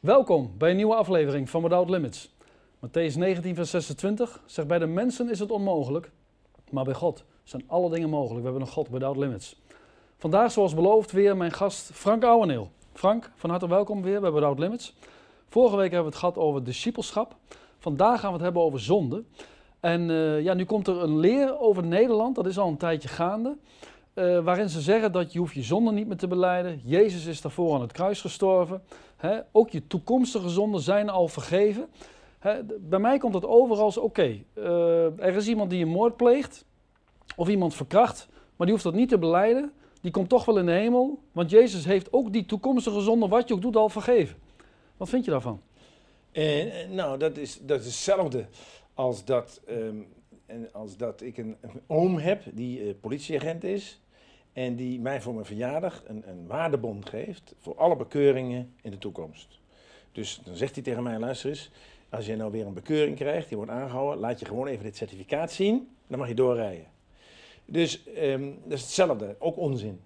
Welkom bij een nieuwe aflevering van Without Limits. Matthäus 19, vers 26 zegt: Bij de mensen is het onmogelijk, maar bij God zijn alle dingen mogelijk. We hebben een God, Without Limits. Vandaag, zoals beloofd, weer mijn gast Frank Ouweneel. Frank, van harte welkom weer bij Without Limits. Vorige week hebben we het gehad over discipelschap. Vandaag gaan we het hebben over zonde. En eh, ja, nu komt er een leer over Nederland, dat is al een tijdje gaande. Uh, waarin ze zeggen dat je hoeft je zonde niet meer te beleiden. Jezus is daarvoor aan het kruis gestorven. Ook je toekomstige zonden zijn al vergeven. Bij mij komt het over als oké, uh, er is iemand die een moord pleegt of iemand verkracht, maar die hoeft dat niet te beleiden. Die komt toch wel in de hemel, want Jezus heeft ook die toekomstige zonde, wat je ook doet, al vergeven. Wat vind je daarvan? Uh, nou, dat is, dat is hetzelfde als dat, um, als dat ik een, oom heb die uh, politieagent is. En die mij voor mijn verjaardag een, een waardebon geeft voor alle bekeuringen in de toekomst. Dus dan zegt hij tegen mij, luister eens, als je nou weer een bekeuring krijgt, die wordt aangehouden, laat je gewoon even dit certificaat zien, dan mag je doorrijden. Dus um, dat is hetzelfde, ook onzin.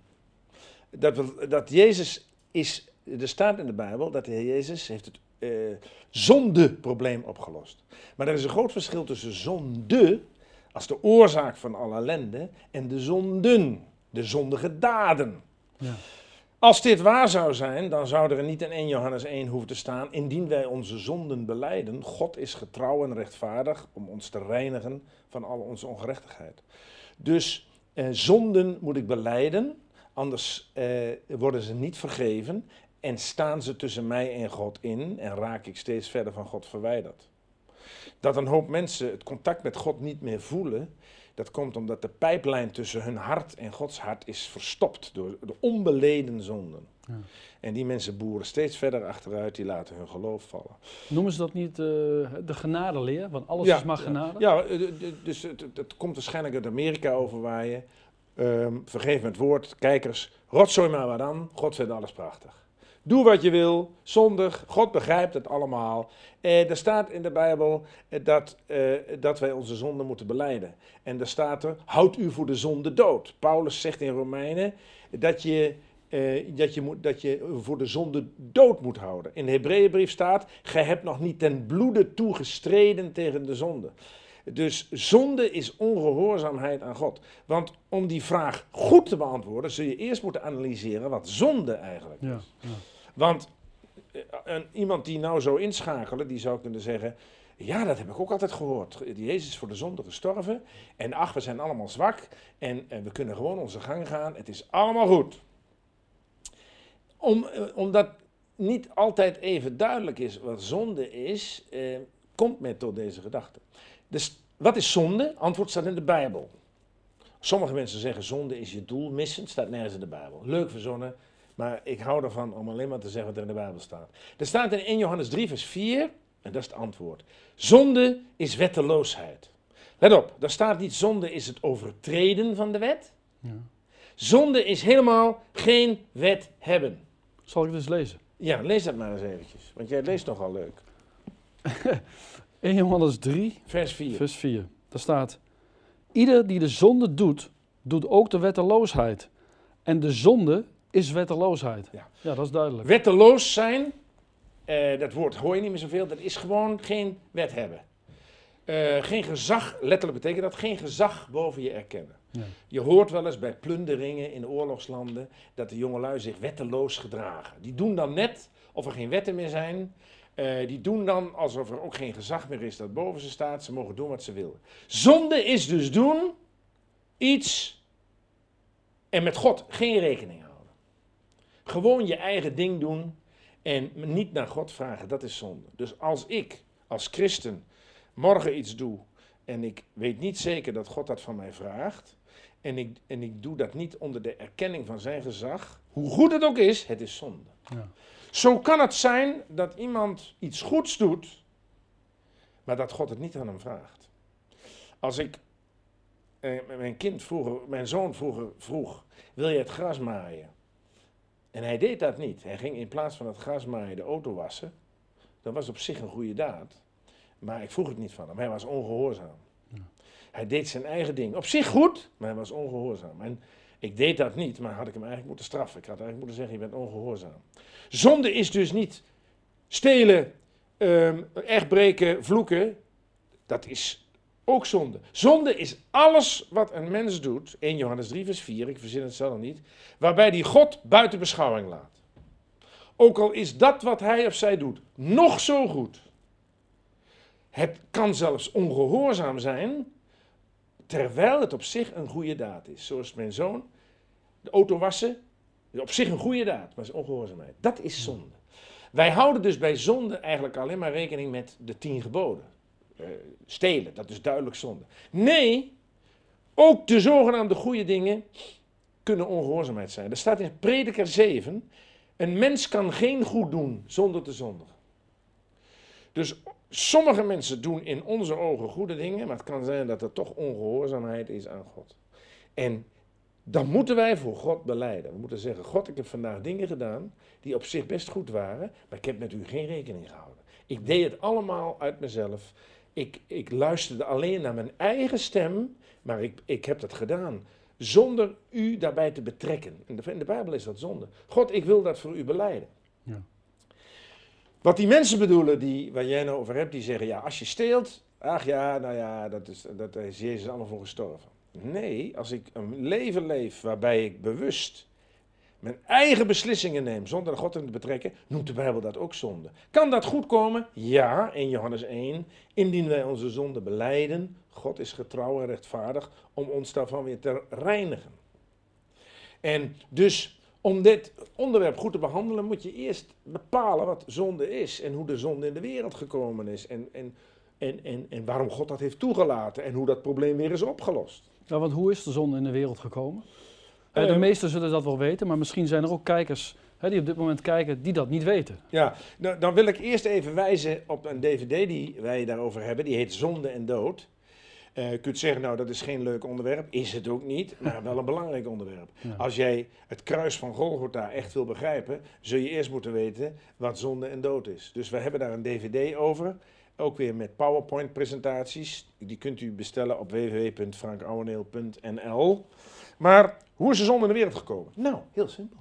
Dat, dat Jezus is, er staat in de Bijbel dat de Heer Jezus heeft het uh, zondeprobleem opgelost. Maar er is een groot verschil tussen zonde, als de oorzaak van alle ellende, en de zonden de zondige daden. Ja. Als dit waar zou zijn, dan zou er niet in 1 Johannes 1 hoeven te staan, indien wij onze zonden beleiden, God is getrouw en rechtvaardig om ons te reinigen van al onze ongerechtigheid. Dus eh, zonden moet ik beleiden, anders eh, worden ze niet vergeven en staan ze tussen mij en God in en raak ik steeds verder van God verwijderd. Dat een hoop mensen het contact met God niet meer voelen, dat komt omdat de pijplijn tussen hun hart en Gods hart is verstopt door de onbeleden zonden. Ja. En die mensen boeren steeds verder achteruit, die laten hun geloof vallen. Noemen ze dat niet uh, de genadeleer? Want alles ja, is maar genade? Ja, ja dus het, het, komt waarschijnlijk uit Amerika overwaaien. Um, vergeef me het woord, kijkers, rotzooi maar wat dan, God vindt alles prachtig. Doe wat je wil, zondig. God begrijpt het allemaal. Eh, er staat in de Bijbel eh, dat, eh, dat wij onze zonde moeten beleiden. En er staat er, houd u voor de zonde dood. Paulus zegt in Romeinen dat je, eh, dat je, moet, dat je voor de zonde dood moet houden. In de Hebreeënbrief staat, gij hebt nog niet ten bloede toegestreden tegen de zonde. Dus zonde is ongehoorzaamheid aan God. Want om die vraag goed te beantwoorden, zul je eerst moeten analyseren wat zonde eigenlijk is. Ja. Want eh, iemand die nou zou inschakelen, die zou kunnen zeggen... Ja, dat heb ik ook altijd gehoord. Jezus is voor de zonde gestorven. En ach, we zijn allemaal zwak. En, en we kunnen gewoon onze gang gaan. Het is allemaal goed. Om, eh, omdat niet altijd even duidelijk is wat zonde is, eh, komt men tot deze gedachte. Dus wat is zonde? Antwoord staat in de Bijbel. Sommige mensen zeggen zonde is je doel missen, staat nergens in de Bijbel. Leuk verzonnen, maar ik hou ervan om alleen maar te zeggen wat er in de Bijbel staat. Er staat in 1 Johannes 3, vers 4, en dat is het antwoord. Zonde is wetteloosheid. Let op, daar staat niet zonde is het overtreden van de wet. Ja. Zonde is helemaal geen wet hebben. Zal ik dus lezen? Ja, lees dat maar eens eventjes, want jij leest nogal leuk. 1 Johannes 3, vers 4. Vers 4. Daar staat: Ieder die de zonde doet, doet ook de wetteloosheid. En de zonde is wetteloosheid. Ja, ja dat is duidelijk. Wetteloos zijn, uh, dat woord hoor je niet meer zoveel, dat is gewoon geen wet hebben. Uh, geen gezag, letterlijk betekent dat geen gezag boven je erkennen. Ja. Je hoort wel eens bij plunderingen in oorlogslanden dat de jongelui zich wetteloos gedragen. Die doen dan net of er geen wetten meer zijn. Uh, die doen dan alsof er ook geen gezag meer is dat boven ze staat. Ze mogen doen wat ze willen. Zonde is dus doen iets en met God geen rekening. Gewoon je eigen ding doen en niet naar God vragen, dat is zonde. Dus als ik als christen morgen iets doe en ik weet niet zeker dat God dat van mij vraagt, en ik, en ik doe dat niet onder de erkenning van zijn gezag, hoe goed het ook is, het is zonde. Ja. Zo kan het zijn dat iemand iets goeds doet, maar dat God het niet aan hem vraagt. Als ik eh, mijn kind vroeger, mijn zoon vroeger vroeg, wil je het gras maaien? En hij deed dat niet. Hij ging in plaats van het gras maaien de auto wassen. Dat was op zich een goede daad. Maar ik vroeg het niet van hem. Hij was ongehoorzaam. Ja. Hij deed zijn eigen ding. Op zich goed, maar hij was ongehoorzaam. En ik deed dat niet, maar had ik hem eigenlijk moeten straffen. Ik had eigenlijk moeten zeggen, je bent ongehoorzaam. Zonde is dus niet stelen, ehm echt breken, vloeken, dat is ook zonde. Zonde is alles wat een mens doet, 1 Johannes 3 vers 4, ik verzin het zelf niet, waarbij die God buiten beschouwing laat. Ook al is dat wat hij of zij doet nog zo goed. Het kan zelfs ongehoorzaam zijn, terwijl het op zich een goede daad is. Zoals mijn zoon, de auto wassen, is op zich een goede daad, maar is ongehoorzaamheid. Dat is zonde. Wij houden dus bij zonde eigenlijk alleen maar rekening met de tien geboden. Uh, stelen, dat is duidelijk zonde. Nee, ook de zogenaamde goede dingen kunnen ongehoorzaamheid zijn. Er staat in Prediker 7, een mens kan geen goed doen zonder te zondigen. Dus sommige mensen doen in onze ogen goede dingen, maar het kan zijn dat er toch ongehoorzaamheid is aan God. En dan moeten wij voor God beleiden. We moeten zeggen: God, ik heb vandaag dingen gedaan die op zich best goed waren, maar ik heb met u geen rekening gehouden. Ik deed het allemaal uit mezelf. Ik, ik luisterde alleen naar mijn eigen stem, maar ik, ik heb dat gedaan zonder u daarbij te betrekken. In de, in de Bijbel is dat zonde. God, ik wil dat voor u beleiden. Ja. Wat die mensen bedoelen, die, waar jij nou over hebt, die zeggen, ja, als je steelt, ach ja, nou ja, dat is, dat is Jezus allemaal voor gestorven. Nee, als ik een leven leef waarbij ik bewust mijn eigen beslissingen neem zonder God in te betrekken, noemt de Bijbel dat ook zonde. Kan dat goed komen? Ja, in Johannes 1. Indien wij onze zonde beleiden, God is getrouw en rechtvaardig om ons daarvan weer te reinigen. En dus om dit onderwerp goed te behandelen, moet je eerst bepalen wat zonde is en hoe de zonde in de wereld gekomen is en, en, en, en, en waarom God dat heeft toegelaten en hoe dat probleem weer is opgelost. Ja, want hoe is de zonde in de wereld gekomen? Uh, de meesten zullen dat wel weten, maar misschien zijn er ook kijkers hè, die op dit moment kijken die dat niet weten. Ja, nou, dan wil ik eerst even wijzen op een dvd die wij daarover hebben. Die heet Zonde en Dood. Uh, je kunt zeggen, nou dat is geen leuk onderwerp. Is het ook niet, maar wel een belangrijk onderwerp. Als jij het kruis van Golgotha echt wil begrijpen, zul je eerst moeten weten wat zonde en dood is. Dus we hebben daar een dvd over. Ook weer met PowerPoint presentaties. Die kunt u bestellen op www.frankouweneel.nl. Maar hoe is de zonde in de wereld gekomen? Nou, heel simpel.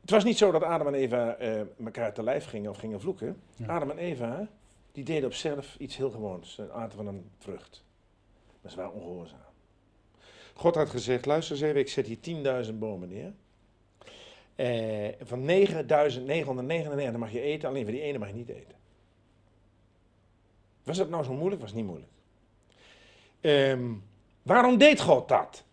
Het was niet zo dat Adam en Eva uh, elkaar te lijf gingen of gingen vloeken. Adam en Eva, die deden op zelf iets heel gewoons. Ze aten van een vrucht. Maar ze waren ongehoorzaam. God had gezegd, luister eens even, ik zet hier 10.000 bomen neer. Uh, van 9.999 mag je eten, alleen van die ene mag je niet eten. Was dat nou zo moeilijk? Was niet moeilijk. Um, waarom deed God dat?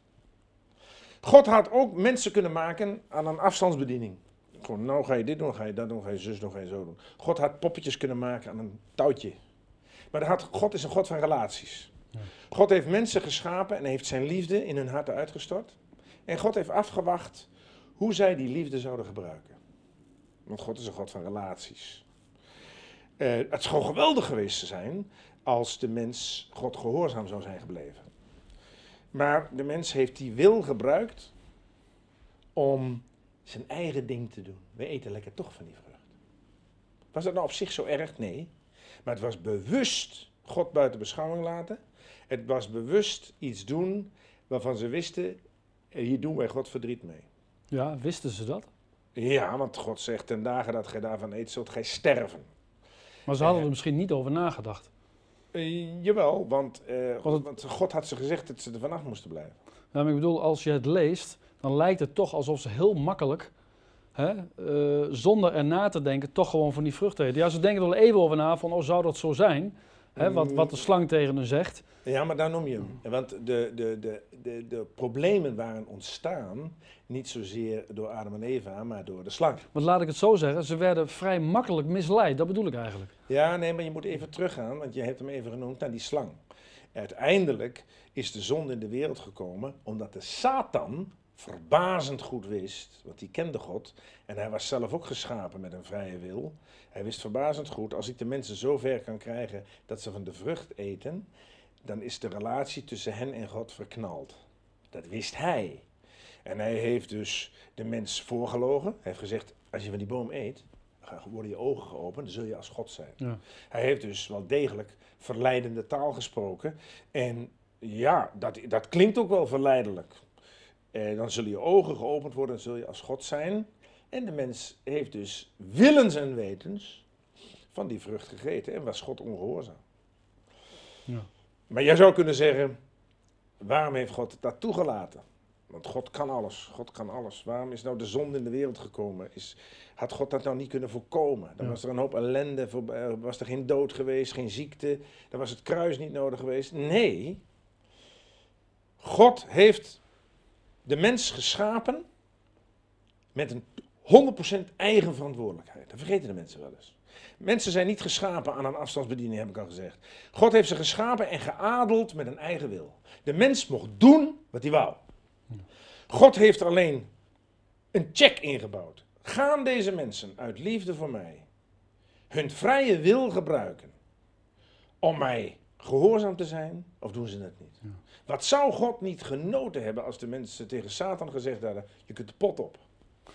God had ook mensen kunnen maken aan een afstandsbediening. Gewoon, nou ga je dit doen, ga je dat doen, ga je zus doen, ga je zo doen. God had poppetjes kunnen maken aan een touwtje. Maar had, God is een God van relaties. God heeft mensen geschapen en heeft zijn liefde in hun harten uitgestort. En God heeft afgewacht hoe zij die liefde zouden gebruiken. Want God is een God van relaties. Uh, het zou geweldig geweest zijn als de mens God gehoorzaam zou zijn gebleven. Maar de mens heeft die wil gebruikt om zijn eigen ding te doen. We eten lekker toch van die vrucht. Was dat nou op zich zo erg? Nee. Maar het was bewust God buiten beschouwing laten. Het was bewust iets doen waarvan ze wisten, hier doen wij God verdriet mee. Ja, wisten ze dat? Ja, want God zegt, ten dagen dat gij daarvan eet, zult gij sterven. Maar ze hadden er misschien niet over nagedacht. Uh, jawel, want, uh, God, want God had ze gezegd dat ze er vanaf moesten blijven. Ja, maar ik bedoel, als je het leest, dan lijkt het toch alsof ze heel makkelijk, hè, uh, zonder er na te denken, toch gewoon van die vruchten eten. Ja, ze denken er wel even over na van, oh, zou dat zo zijn? Hè, wat, wat de slang tegen hen zegt. Ja, maar daar noem je hem. Want de, de, de, de, de problemen waren ontstaan niet zozeer door Adam en Eva, maar door de slang. Want laat ik het zo zeggen, ze werden vrij makkelijk misleid. Dat bedoel ik eigenlijk. Ja, nee, maar je moet even teruggaan, want je hebt hem even genoemd, naar die slang. Uiteindelijk is de zonde in de wereld gekomen omdat de Satan verbazend goed wist, want die kende God en hij was zelf ook geschapen met een vrije wil. Hij wist verbazend goed, als ik de mensen zo ver kan krijgen dat ze van de vrucht eten, dan is de relatie tussen hen en God verknald. Dat wist hij. En hij heeft dus de mens voorgelogen. Hij heeft gezegd, als je van die boom eet, worden je ogen geopend, dan zul je als God zijn. Ja. Hij heeft dus wel degelijk verleidende taal gesproken. En ja, dat, dat klinkt ook wel verleidelijk. Eh, dan zullen je ogen geopend worden, dan zul je als God zijn. En de mens heeft dus willens en wetens van die vrucht gegeten en was God ongehoorzaam. Ja. Maar jij zou kunnen zeggen, waarom heeft God dat toegelaten? Want God kan alles, God kan alles. Waarom is nou de zonde in de wereld gekomen? Is, had God dat nou niet kunnen voorkomen? Dan Ja. was er een hoop ellende, voor- was er geen dood geweest, geen ziekte. Dan was het kruis niet nodig geweest. Nee, God heeft de mens geschapen met een 100% eigen verantwoordelijkheid. Dat vergeten de mensen wel eens. Mensen zijn niet geschapen aan een afstandsbediening, heb ik al gezegd. God heeft ze geschapen en geadeld met een eigen wil. De mens mocht doen wat hij wou. God heeft er alleen een check ingebouwd. Gaan deze mensen uit liefde voor mij hun vrije wil gebruiken om mij gehoorzaam te zijn, of doen ze het niet? Ja. Wat zou God niet genoten hebben als de mensen tegen Satan gezegd hadden: Je kunt de pot op.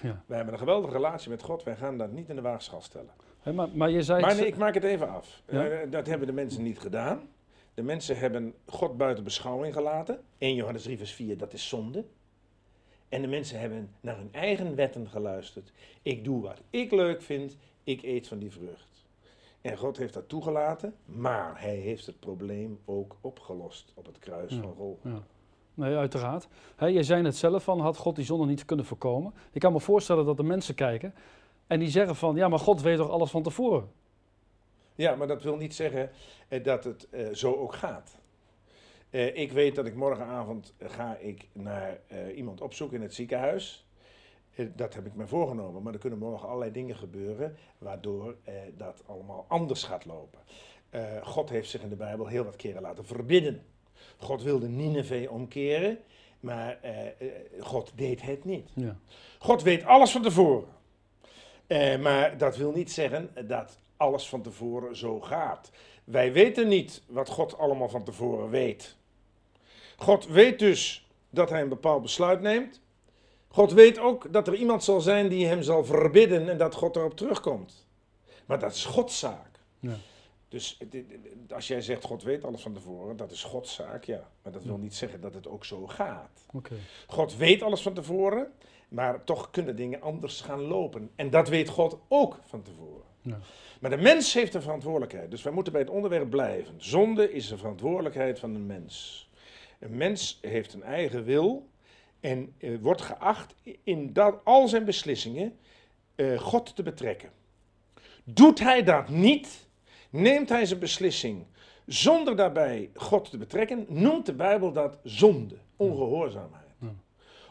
Ja. Wij hebben een geweldige relatie met God, wij gaan dat niet in de waagschaal stellen. Maar, maar je zei... Maar nee, ik maak het even af. Ja? Eh, dat hebben de mensen niet gedaan. De mensen hebben God buiten beschouwing gelaten. 1 Johannes 3 vers 4, dat is zonde. En de mensen hebben naar hun eigen wetten geluisterd. Ik doe wat ik leuk vind, ik eet van die vrucht. En God heeft dat toegelaten, maar hij heeft het probleem ook opgelost op het kruis Ja. van Golgotha. Ja. Nee, uiteraard. Hè, je zei het zelf van, had God die zonde niet kunnen voorkomen? Ik kan me voorstellen dat de mensen kijken en die zeggen van, ja, maar God weet toch alles van tevoren? Ja, maar dat wil niet zeggen eh, dat het eh, zo ook gaat. Eh, ik weet dat ik morgenavond eh, ga ik naar eh, iemand opzoeken in het ziekenhuis. Eh, dat heb ik me voorgenomen, maar er kunnen morgen allerlei dingen gebeuren waardoor dat allemaal anders gaat lopen. God heeft zich in de Bijbel heel wat keren laten verbidden. God wilde Nineveh omkeren, maar eh, eh, God deed het niet. Ja. God weet alles van tevoren. Eh, maar dat wil niet zeggen dat alles van tevoren zo gaat. Wij weten niet wat God allemaal van tevoren weet. God weet dus dat hij een bepaald besluit neemt. God weet ook dat er iemand zal zijn die hem zal verbidden en dat God erop terugkomt. Maar dat is Gods zaak. Ja. Dus als jij zegt God weet alles van tevoren, dat is Gods zaak, ja. Maar dat wil niet zeggen dat het ook zo gaat. God weet alles van tevoren, maar toch kunnen dingen anders gaan lopen. En dat weet God ook van tevoren. Ja. Maar de mens heeft een verantwoordelijkheid, dus wij moeten bij het onderwerp blijven. Zonde is de verantwoordelijkheid van een mens. Een mens heeft een eigen wil en eh, wordt geacht in dat, al zijn beslissingen eh, God te betrekken. Doet hij dat niet, neemt hij zijn beslissing zonder daarbij God te betrekken, noemt de Bijbel dat zonde, ongehoorzaamheid.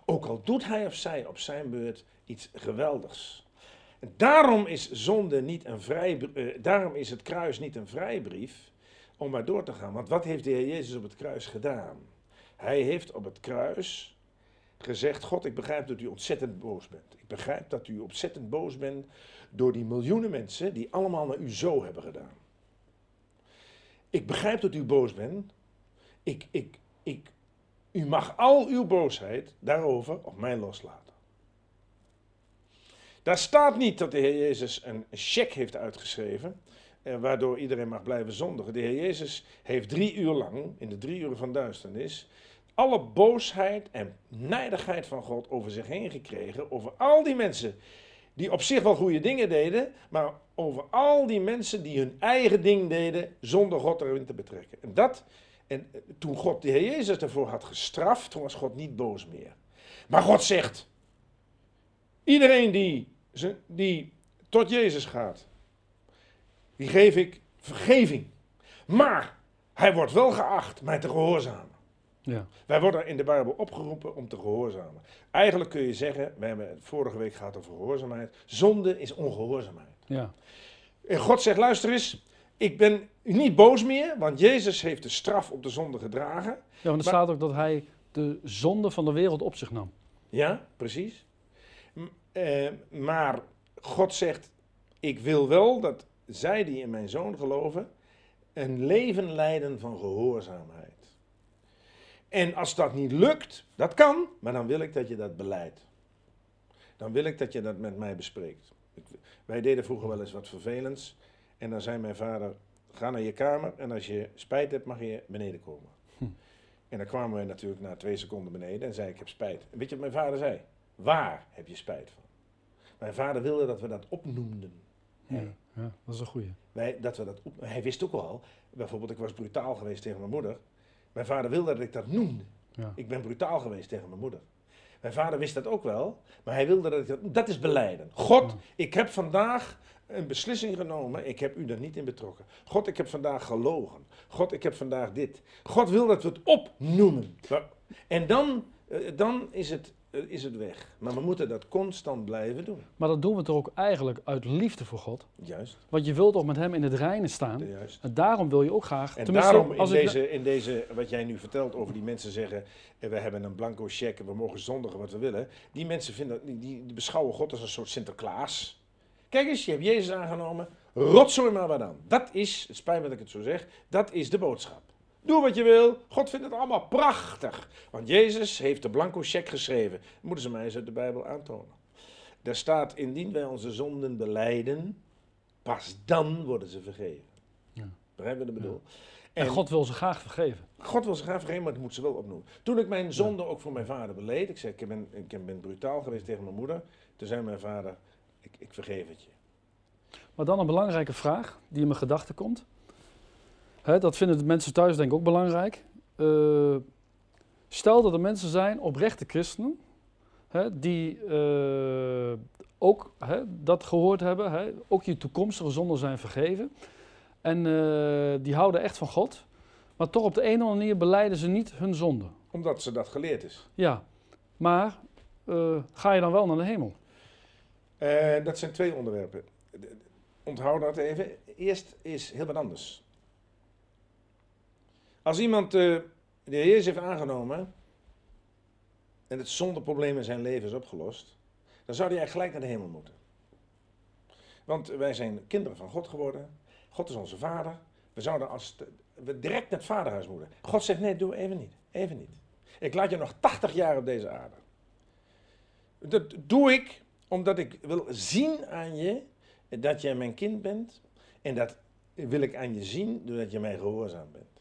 Ook al doet hij of zij op zijn beurt iets geweldigs. En daarom is zonde niet een vrij, eh, daarom is het kruis niet een vrijbrief om maar door te gaan. Want wat heeft de Heer Jezus op het kruis gedaan? Hij heeft op het kruis gezegd: God, ik begrijp dat u ontzettend boos bent. Ik begrijp dat u ontzettend boos bent door die miljoenen mensen die allemaal naar u zo hebben gedaan. Ik begrijp dat u boos bent. Ik, ik, ik, u mag al uw boosheid daarover op mij loslaten. Daar staat niet dat de Heer Jezus een cheque heeft uitgeschreven, eh, waardoor iedereen mag blijven zondigen. De Heer Jezus heeft drie uur lang, in de drie uren van duisternis, alle boosheid en nijdigheid van God over zich heen gekregen, over al die mensen die op zich wel goede dingen deden, maar over al die mensen die hun eigen ding deden zonder God erin te betrekken. En dat, en eh, toen God de Heer Jezus ervoor had gestraft, was God niet boos meer. Maar God zegt, iedereen die, die tot Jezus gaat, die geef ik vergeving. Maar hij wordt wel geacht mij te gehoorzamen. Ja. Wij worden in de Bijbel opgeroepen om te gehoorzamen. Eigenlijk kun je zeggen, we hebben het vorige week gehad over gehoorzaamheid. Zonde is ongehoorzaamheid. Ja. En God zegt, luister eens, ik ben niet boos meer, want Jezus heeft de straf op de zonde gedragen. ja, want er Maar- staat ook dat hij de zonde van de wereld op zich nam. Ja, precies. M- eh, maar God zegt, ik wil wel dat zij die in mijn zoon geloven, een leven leiden van gehoorzaamheid. En als dat niet lukt, dat kan, maar dan wil ik dat je dat beleidt. Dan wil ik dat je dat met mij bespreekt. Ik- wij deden vroeger wel eens wat vervelends. En dan zei mijn vader, ga naar je kamer en als je spijt hebt mag je beneden komen. Hm. En dan kwamen we natuurlijk na twee seconden beneden en zei ik heb spijt. En weet je wat mijn vader zei? Waar heb je spijt van? Mijn vader wilde dat we dat opnoemden. Ja, ja, dat is een goeie. Wij, dat we dat op, hij wist ook wel, bijvoorbeeld ik was brutaal geweest tegen mijn moeder. Mijn vader wilde dat ik dat noemde. Ja. Ik ben brutaal geweest tegen mijn moeder. Mijn vader wist dat ook wel, maar hij wilde dat ik dat... Dat is beleiden. God, ik heb vandaag een beslissing genomen, ik heb u daar niet in betrokken. God, ik heb vandaag gelogen. God, ik heb vandaag dit. God wil dat we het opnoemen. En dan, eh, dan is, het, is het weg. Maar we moeten dat constant blijven doen. Maar dat doen we toch ook eigenlijk uit liefde voor God? Juist, Want je wilt toch met hem in het reinen staan? juist. En daarom wil je ook graag... En daarom in als deze, in deze, wat jij nu vertelt over die mensen zeggen, eh, we hebben een blanco cheque, we mogen zondigen wat we willen. Die mensen vinden, die, die beschouwen God als een soort Sinterklaas. Kijk eens, je hebt Jezus aangenomen, rotzooi maar wat aan. Dat is, het spijt me dat ik het zo zeg, dat is de boodschap. Doe wat je wil, God vindt het allemaal prachtig. Want Jezus heeft de blanco cheque geschreven. Moeten ze mij eens uit de Bijbel aantonen. Daar staat, indien wij onze zonden beleiden, pas dan worden ze vergeven. Ja. Begrijp je wat ik bedoel? En God wil ze graag vergeven. God wil ze graag vergeven, maar dat moet ze wel opnoemen. Toen ik mijn zonde ook voor mijn vader beleed, ik zei, ik ben, ik ben brutaal geweest tegen mijn moeder. Toen zei mijn vader, ik, ik vergeef het je. Maar dan een belangrijke vraag die in mijn gedachten komt. Hè, dat vinden de mensen thuis denk ik ook belangrijk. Eh, stel dat er mensen zijn, oprechte christenen, hè, die eh, ook hè, dat gehoord hebben, hè, ook je toekomstige zonden zijn vergeven. En eh, die houden echt van God, maar toch op de een of andere manier beleiden ze niet hun zonde. Omdat ze dat geleerd is. Ja, maar ga je dan wel naar de hemel? Dat zijn twee onderwerpen. De- de- Onthoud dat even. Eerst is heel wat anders. Als iemand eh, de Heer heeft aangenomen en het zondeprobleem in zijn leven is opgelost, dan zou hij eigenlijk gelijk naar de hemel moeten. Want wij zijn kinderen van God geworden. God is onze vader. We zouden als we direct naar het vaderhuis moeten. God zegt nee, doe even niet. Even niet. Ik laat je nog 80 jaar op deze aarde. Dat doe ik omdat ik wil zien aan je dat jij mijn kind bent. En dat wil ik aan je zien doordat je mij gehoorzaam bent.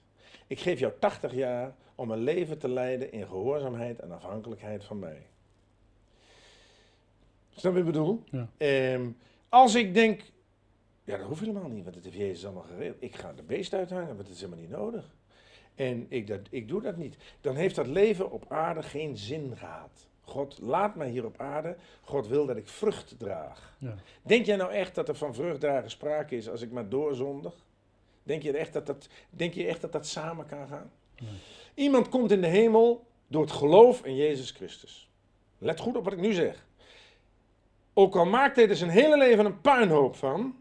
Ik geef jou 80 jaar om een leven te leiden in gehoorzaamheid en afhankelijkheid van mij. Snap je wat ik bedoel? Ja. Ehm, als ik denk, ja dat hoeft helemaal niet, want het heeft Jezus allemaal geregeld. Ik ga de beest uithangen, want het is helemaal niet nodig. En ik, dat, ik doe dat niet. Dan heeft dat leven op aarde geen zin gehad. God laat mij hier op aarde. God wil dat ik vrucht draag. Ja. Denk jij nou echt dat er van vruchtdragen sprake is als ik maar doorzondig? Denk je echt dat dat, denk je echt dat, dat samen kan gaan? Nee. Iemand komt in de hemel door het geloof in Jezus Christus. Let goed op wat ik nu zeg. Ook al maakt hij er zijn hele leven een puinhoop van.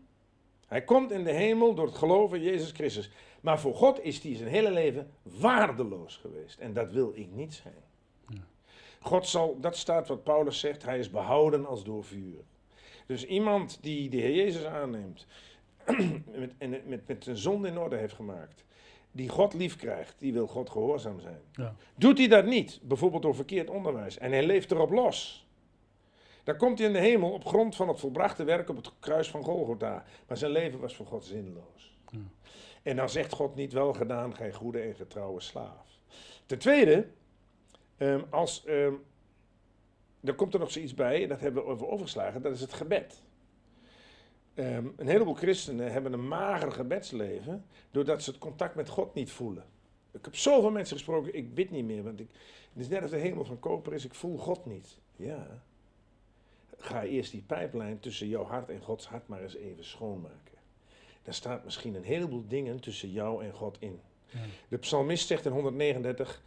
Hij komt in de hemel door het geloof in Jezus Christus. Maar voor God is hij zijn hele leven waardeloos geweest. En dat wil ik niet zijn. Ja. God zal, dat staat wat Paulus zegt, hij is behouden als door vuur. Dus iemand die de Heer Jezus aanneemt met, en met, met zijn zonde in orde heeft gemaakt, die God lief krijgt, die wil God gehoorzaam zijn. Ja. Doet hij dat niet, bijvoorbeeld door verkeerd onderwijs, en hij leeft erop los, dan komt hij in de hemel op grond van het volbrachte werk op het kruis van Golgotha. Maar zijn leven was voor God zinloos. Ja. En dan zegt God niet wel gedaan, gij goede en getrouwe slaaf. Ten tweede, ehm, als, er komt er nog zoiets bij, dat hebben we over overgeslagen, dat is het gebed. Ehm, een heleboel christenen hebben een mager gebedsleven, doordat ze het contact met God niet voelen. Ik heb zoveel mensen gesproken, ik bid niet meer, want ik, het is net als de hemel van koper is, ik voel God niet. Ja, ga eerst die pijplijn tussen jouw hart en Gods hart maar eens even schoonmaken. Daar staat misschien een heleboel dingen tussen jou en God in. Ja. De psalmist zegt in 139,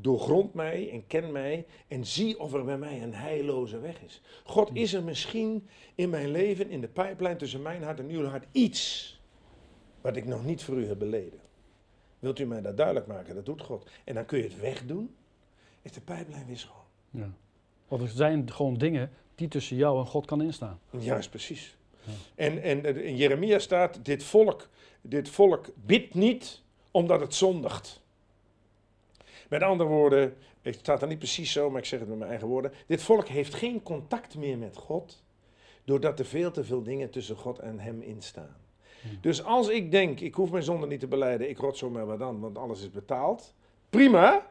doorgrond mij en ken mij en zie of er bij mij een heilloze weg is. God, is er misschien in mijn leven, in de pijplijn tussen mijn hart en uw hart, iets wat ik nog niet voor u heb beleden? Wilt u mij dat duidelijk maken? Dat doet God. En dan kun je het wegdoen, is de pijplijn weer schoon. Ja. Want er zijn gewoon dingen die tussen jou en God kan instaan. Juist, precies. Ja. En, en in Jeremia staat, dit volk, dit volk bidt niet omdat het zondigt. Met andere woorden, het staat er niet precies zo, maar ik zeg het met mijn eigen woorden. Dit volk heeft geen contact meer met God, doordat er veel te veel dingen tussen God en hem instaan. Hmm. Dus als ik denk, ik hoef mijn zonde niet te beleiden, ik rot zo maar wat dan, want alles is betaald. Prima,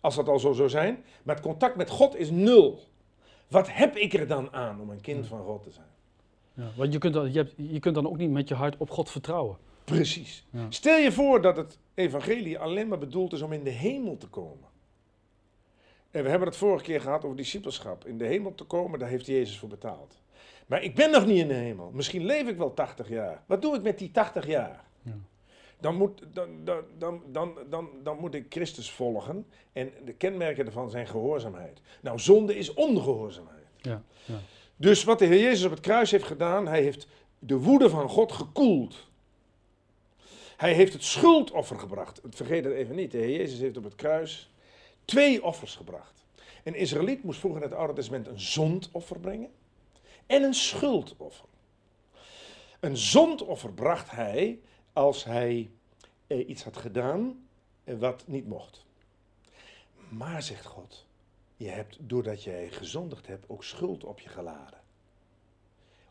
als dat al zo zou zijn. Maar het contact met God is nul. Wat heb ik er dan aan om een kind van God te zijn? Ja, want je kunt, dan, je, hebt, je kunt dan ook niet met je hart op God vertrouwen. Precies. Ja. Stel je voor dat het evangelie alleen maar bedoeld is om in de hemel te komen. En we hebben het vorige keer gehad over discipelschap. In de hemel te komen, daar heeft Jezus voor betaald. Maar ik ben nog niet in de hemel. Misschien leef ik wel 80 jaar. Wat doe ik met die 80 jaar? Ja. Dan, moet, dan, dan, dan, dan, dan, dan moet ik Christus volgen. En de kenmerken daarvan zijn gehoorzaamheid. Nou, zonde is ongehoorzaamheid. Ja, ja. Dus wat de Heer Jezus op het kruis heeft gedaan, hij heeft de woede van God gekoeld. Hij heeft het schuldoffer gebracht. Vergeet het even niet. De Heer Jezus heeft op het kruis twee offers gebracht. Een Israëliet moest vroeger in het Oude Testament een zondoffer brengen en een schuldoffer. Een zondoffer bracht hij als hij eh, iets had gedaan eh, wat niet mocht. Maar, zegt God, je hebt, doordat jij gezondigd hebt, ook schuld op je geladen.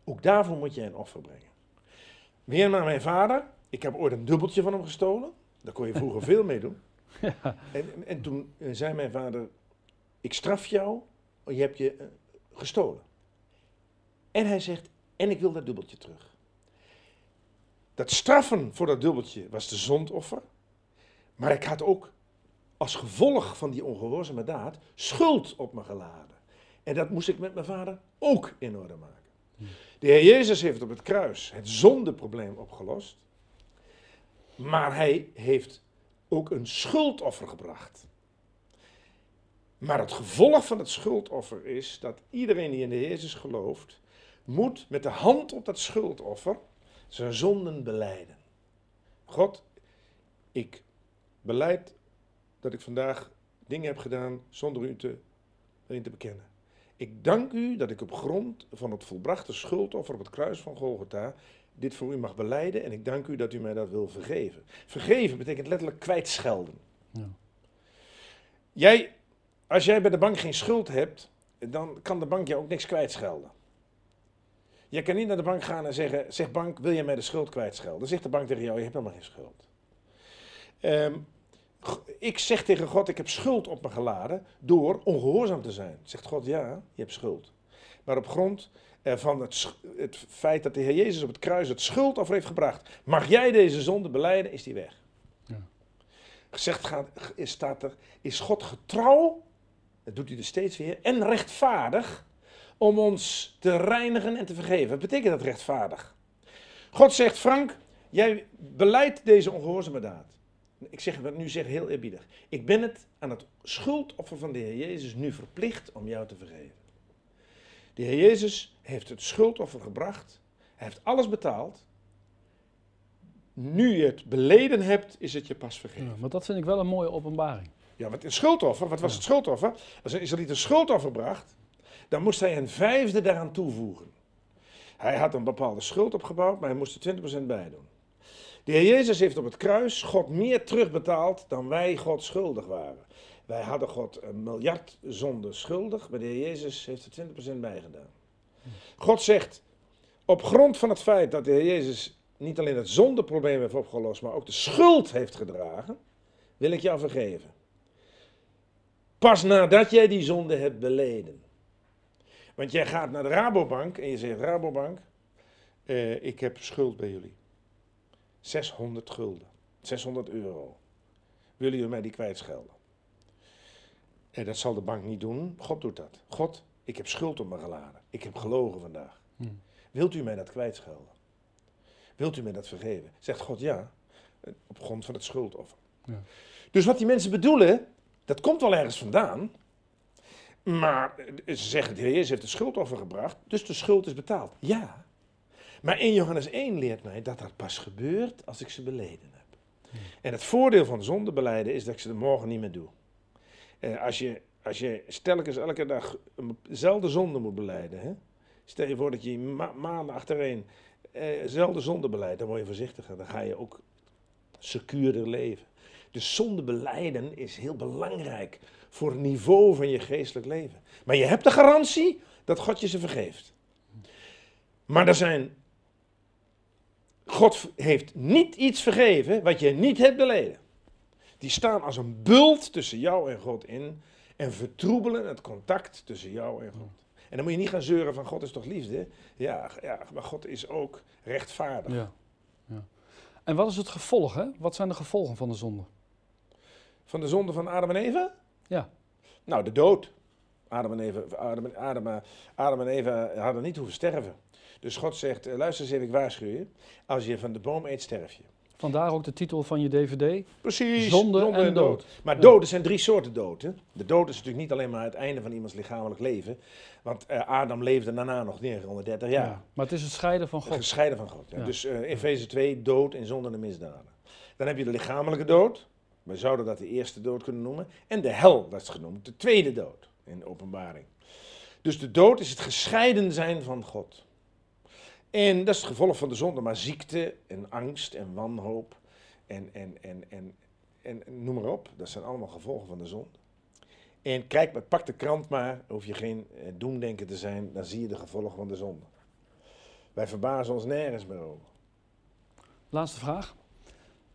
Ook daarvoor moet je een offer brengen. Weer naar mijn vader. Ik heb ooit een dubbeltje van hem gestolen. Daar kon je vroeger veel mee doen. En, en toen eh, zei mijn vader, ik straf jou, want je hebt je eh, gestolen. En hij zegt, en ik wil dat dubbeltje terug. Dat straffen voor dat dubbeltje was de zondoffer. Maar ik had ook als gevolg van die ongehoorzame daad schuld op me geladen. En dat moest ik met mijn vader ook in orde maken. De Heer Jezus heeft op het kruis het zondeprobleem opgelost. Maar hij heeft ook een schuldoffer gebracht. Maar het gevolg van het schuldoffer is dat iedereen die in de Jezus gelooft, moet met de hand op dat schuldoffer zijn zonden beleiden. God, ik beleid dat ik vandaag dingen heb gedaan zonder u te, erin te bekennen. Ik dank u dat ik op grond van het volbrachte schuldoffer op het kruis van Golgotha dit voor u mag beleiden en ik dank u dat u mij dat wil vergeven. Vergeven betekent letterlijk kwijtschelden. Ja. Jij, als jij bij de bank geen schuld hebt, dan kan de bank jou ook niks kwijtschelden. Je kan niet naar de bank gaan en zeggen, zeg bank, wil je mij de schuld kwijtschelden? Dan zegt de bank tegen jou, je hebt helemaal geen schuld. Ehm, ik zeg tegen God, ik heb schuld op me geladen door ongehoorzaam te zijn. Zegt God, ja, je hebt schuld. Maar op grond van het, het feit dat de Heer Jezus op het kruis het schuldoffer heeft gebracht, mag jij deze zonde beleiden, is die weg. Ja. Gezegd gaat, is, staat er, is God getrouw, dat doet hij er steeds weer, en rechtvaardig om ons te reinigen en te vergeven. Wat betekent dat rechtvaardig? God zegt, Frank, jij beleidt deze ongehoorzame daad. Ik zeg het nu zeg heel eerbiedig. Ik ben het aan het schuldoffer van de Heer Jezus nu verplicht om jou te vergeven. De Heer Jezus heeft het schuldoffer gebracht. Hij heeft alles betaald. Nu je het beleden hebt, is het je pas vergeven. Ja, maar dat vind ik wel een mooie openbaring. Ja, wat een schuldoffer, wat was Ja. het schuldoffer? Als een Israëliet een schuldoffer bracht, dan moest hij een vijfde daaraan toevoegen. Hij had een bepaalde schuld opgebouwd, maar hij moest er 20% bij doen. De Heer Jezus heeft op het kruis God meer terugbetaald dan wij God schuldig waren. Wij hadden God een miljard zonde schuldig, maar de Heer Jezus heeft er 20% bij gedaan. God zegt, op grond van het feit dat de Heer Jezus niet alleen het zondeprobleem heeft opgelost, maar ook de schuld heeft gedragen, wil ik jou vergeven. Pas nadat jij die zonde hebt beleden. Want jij gaat naar de Rabobank en je zegt: Rabobank, eh, ik heb schuld bij jullie. 600 gulden, 600 euro. Willen jullie mij die kwijtschelden? En dat zal de bank niet doen. God doet dat. God, ik heb schuld op me geladen. Ik heb gelogen vandaag. Hm. Wilt u mij dat kwijtschelden? Wilt u mij dat vergeven? Zegt God ja, eh, op grond van het schuldoffer. Ja. Dus wat die mensen bedoelen, dat komt wel ergens vandaan. Maar eh, ze zeggen, de Heer Jezus heeft de schuldoffer gebracht, dus de schuld is betaald. Ja. Maar in Johannes 1 leert mij dat dat pas gebeurt als ik ze beleden heb. En het voordeel van zondebeleiden is dat ik ze de morgen niet meer doe. Eh, als, je, als je stelkens elke dag dezelfde zonde moet beleiden, hè? stel je voor dat je ma maanden achtereen eh, dezelfde zonde beleidt, dan word je voorzichtiger. Dan ga je ook secuurder leven. Dus zonde beleiden is heel belangrijk voor het niveau van je geestelijk leven. Maar je hebt de garantie dat God je ze vergeeft. Maar er zijn. God heeft niet iets vergeven wat je niet hebt beleden. Die staan als een bult tussen jou en God in en vertroebelen het contact tussen jou en God. En dan moet je niet gaan zeuren van God is toch liefde? Ja, ja maar God is ook rechtvaardig. Ja. ja. En wat is het gevolg, hè? Wat zijn de gevolgen van de zonde? Van de zonde van Adam en Eva? Ja. Nou, de dood. Adam en Eva, Adam, Adam, eh, Adam en Eva hadden niet hoeven sterven. Dus God zegt, eh, luister eens even, ik waarschuw je. Als je van de boom eet, sterf je. Vandaar ook de titel van je DVD. Precies. Zonde en dood. Maar Ja. dood, er zijn drie soorten dood. Hè? De dood is natuurlijk niet alleen maar het einde van iemands lichamelijk leven. Want eh, Adam leefde daarna nog 930 jaar. Maar het is het scheiden van God. Gescheiden van God. Ja. Ja. Dus eh Efeze 2, dood en zonde en misdaden. Dan heb je de lichamelijke dood. We zouden dat de eerste dood kunnen noemen. En de hel, dat is genoemd de tweede dood in de openbaring. Dus de dood is het gescheiden zijn van God. En dat is het gevolg van de zonde, maar ziekte en angst en wanhoop en, en, en, en, en, en noem maar op. Dat zijn allemaal gevolgen van de zonde. En kijk, maar, pak de krant maar, hoef je geen eh, doemdenker te zijn, dan zie je de gevolgen van de zonde. Wij verbazen ons nergens meer over. Laatste vraag.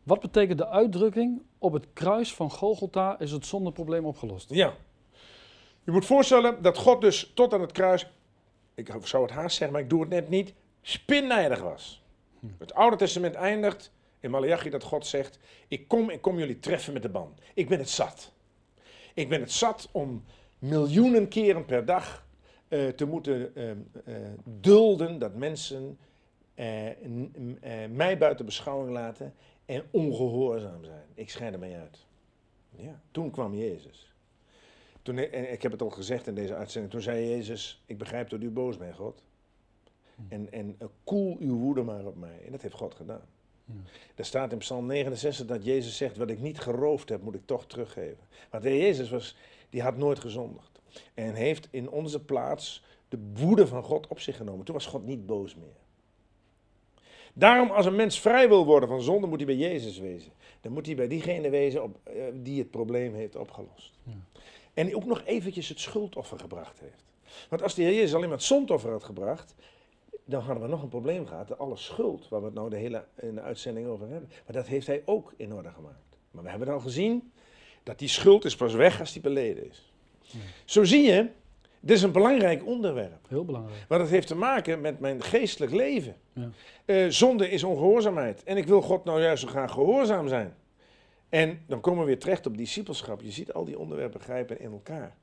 Wat betekent de uitdrukking op het kruis van Golgotha is het zondeprobleem opgelost? Ja. Je moet voorstellen dat God dus tot aan het kruis, ik zou het haast zeggen, maar ik doe het net niet, spinnijdig was. Het Oude Testament eindigt in Malachi dat God zegt, ik kom, ik kom jullie treffen met de ban. Ik ben het zat. Ik ben het zat om miljoenen keren per dag eh, te moeten eh, eh, dulden dat mensen eh, mij buiten beschouwing laten en ongehoorzaam zijn. Ik scheid ermee uit. Ja, toen kwam Jezus. Toen, en ik heb het al gezegd in deze uitzending, toen zei Jezus, ik begrijp dat u boos bent, God. En, en eh, koel uw woede maar op mij. En dat heeft God gedaan. Ja. Er staat in Psalm 69 dat Jezus zegt, wat ik niet geroofd heb, moet ik toch teruggeven. Want de Heer Jezus was, die had nooit gezondigd. En heeft in onze plaats de woede van God op zich genomen. Toen was God niet boos meer. Daarom, als een mens vrij wil worden van zonde, moet hij bij Jezus wezen. Dan moet hij bij diegene wezen op, eh, die het probleem heeft opgelost. Ja. En ook nog eventjes het schuldoffer gebracht heeft. Want als de Heer Jezus alleen maar het zondoffer had gebracht, dan hadden we nog een probleem gehad. De alle schuld, waar we het nou de hele in de uitzending over hebben. Maar dat heeft hij ook in orde gemaakt. Maar we hebben al gezien dat die schuld is pas weg als die beleden is. Ja. Zo zie je, dit is een belangrijk onderwerp. Heel belangrijk. Want het heeft te maken met mijn geestelijk leven. Ja. Eh, zonde is ongehoorzaamheid. En ik wil God nou juist zo graag gehoorzaam zijn. En dan komen we weer terecht op discipelschap. Je ziet al die onderwerpen grijpen in elkaar.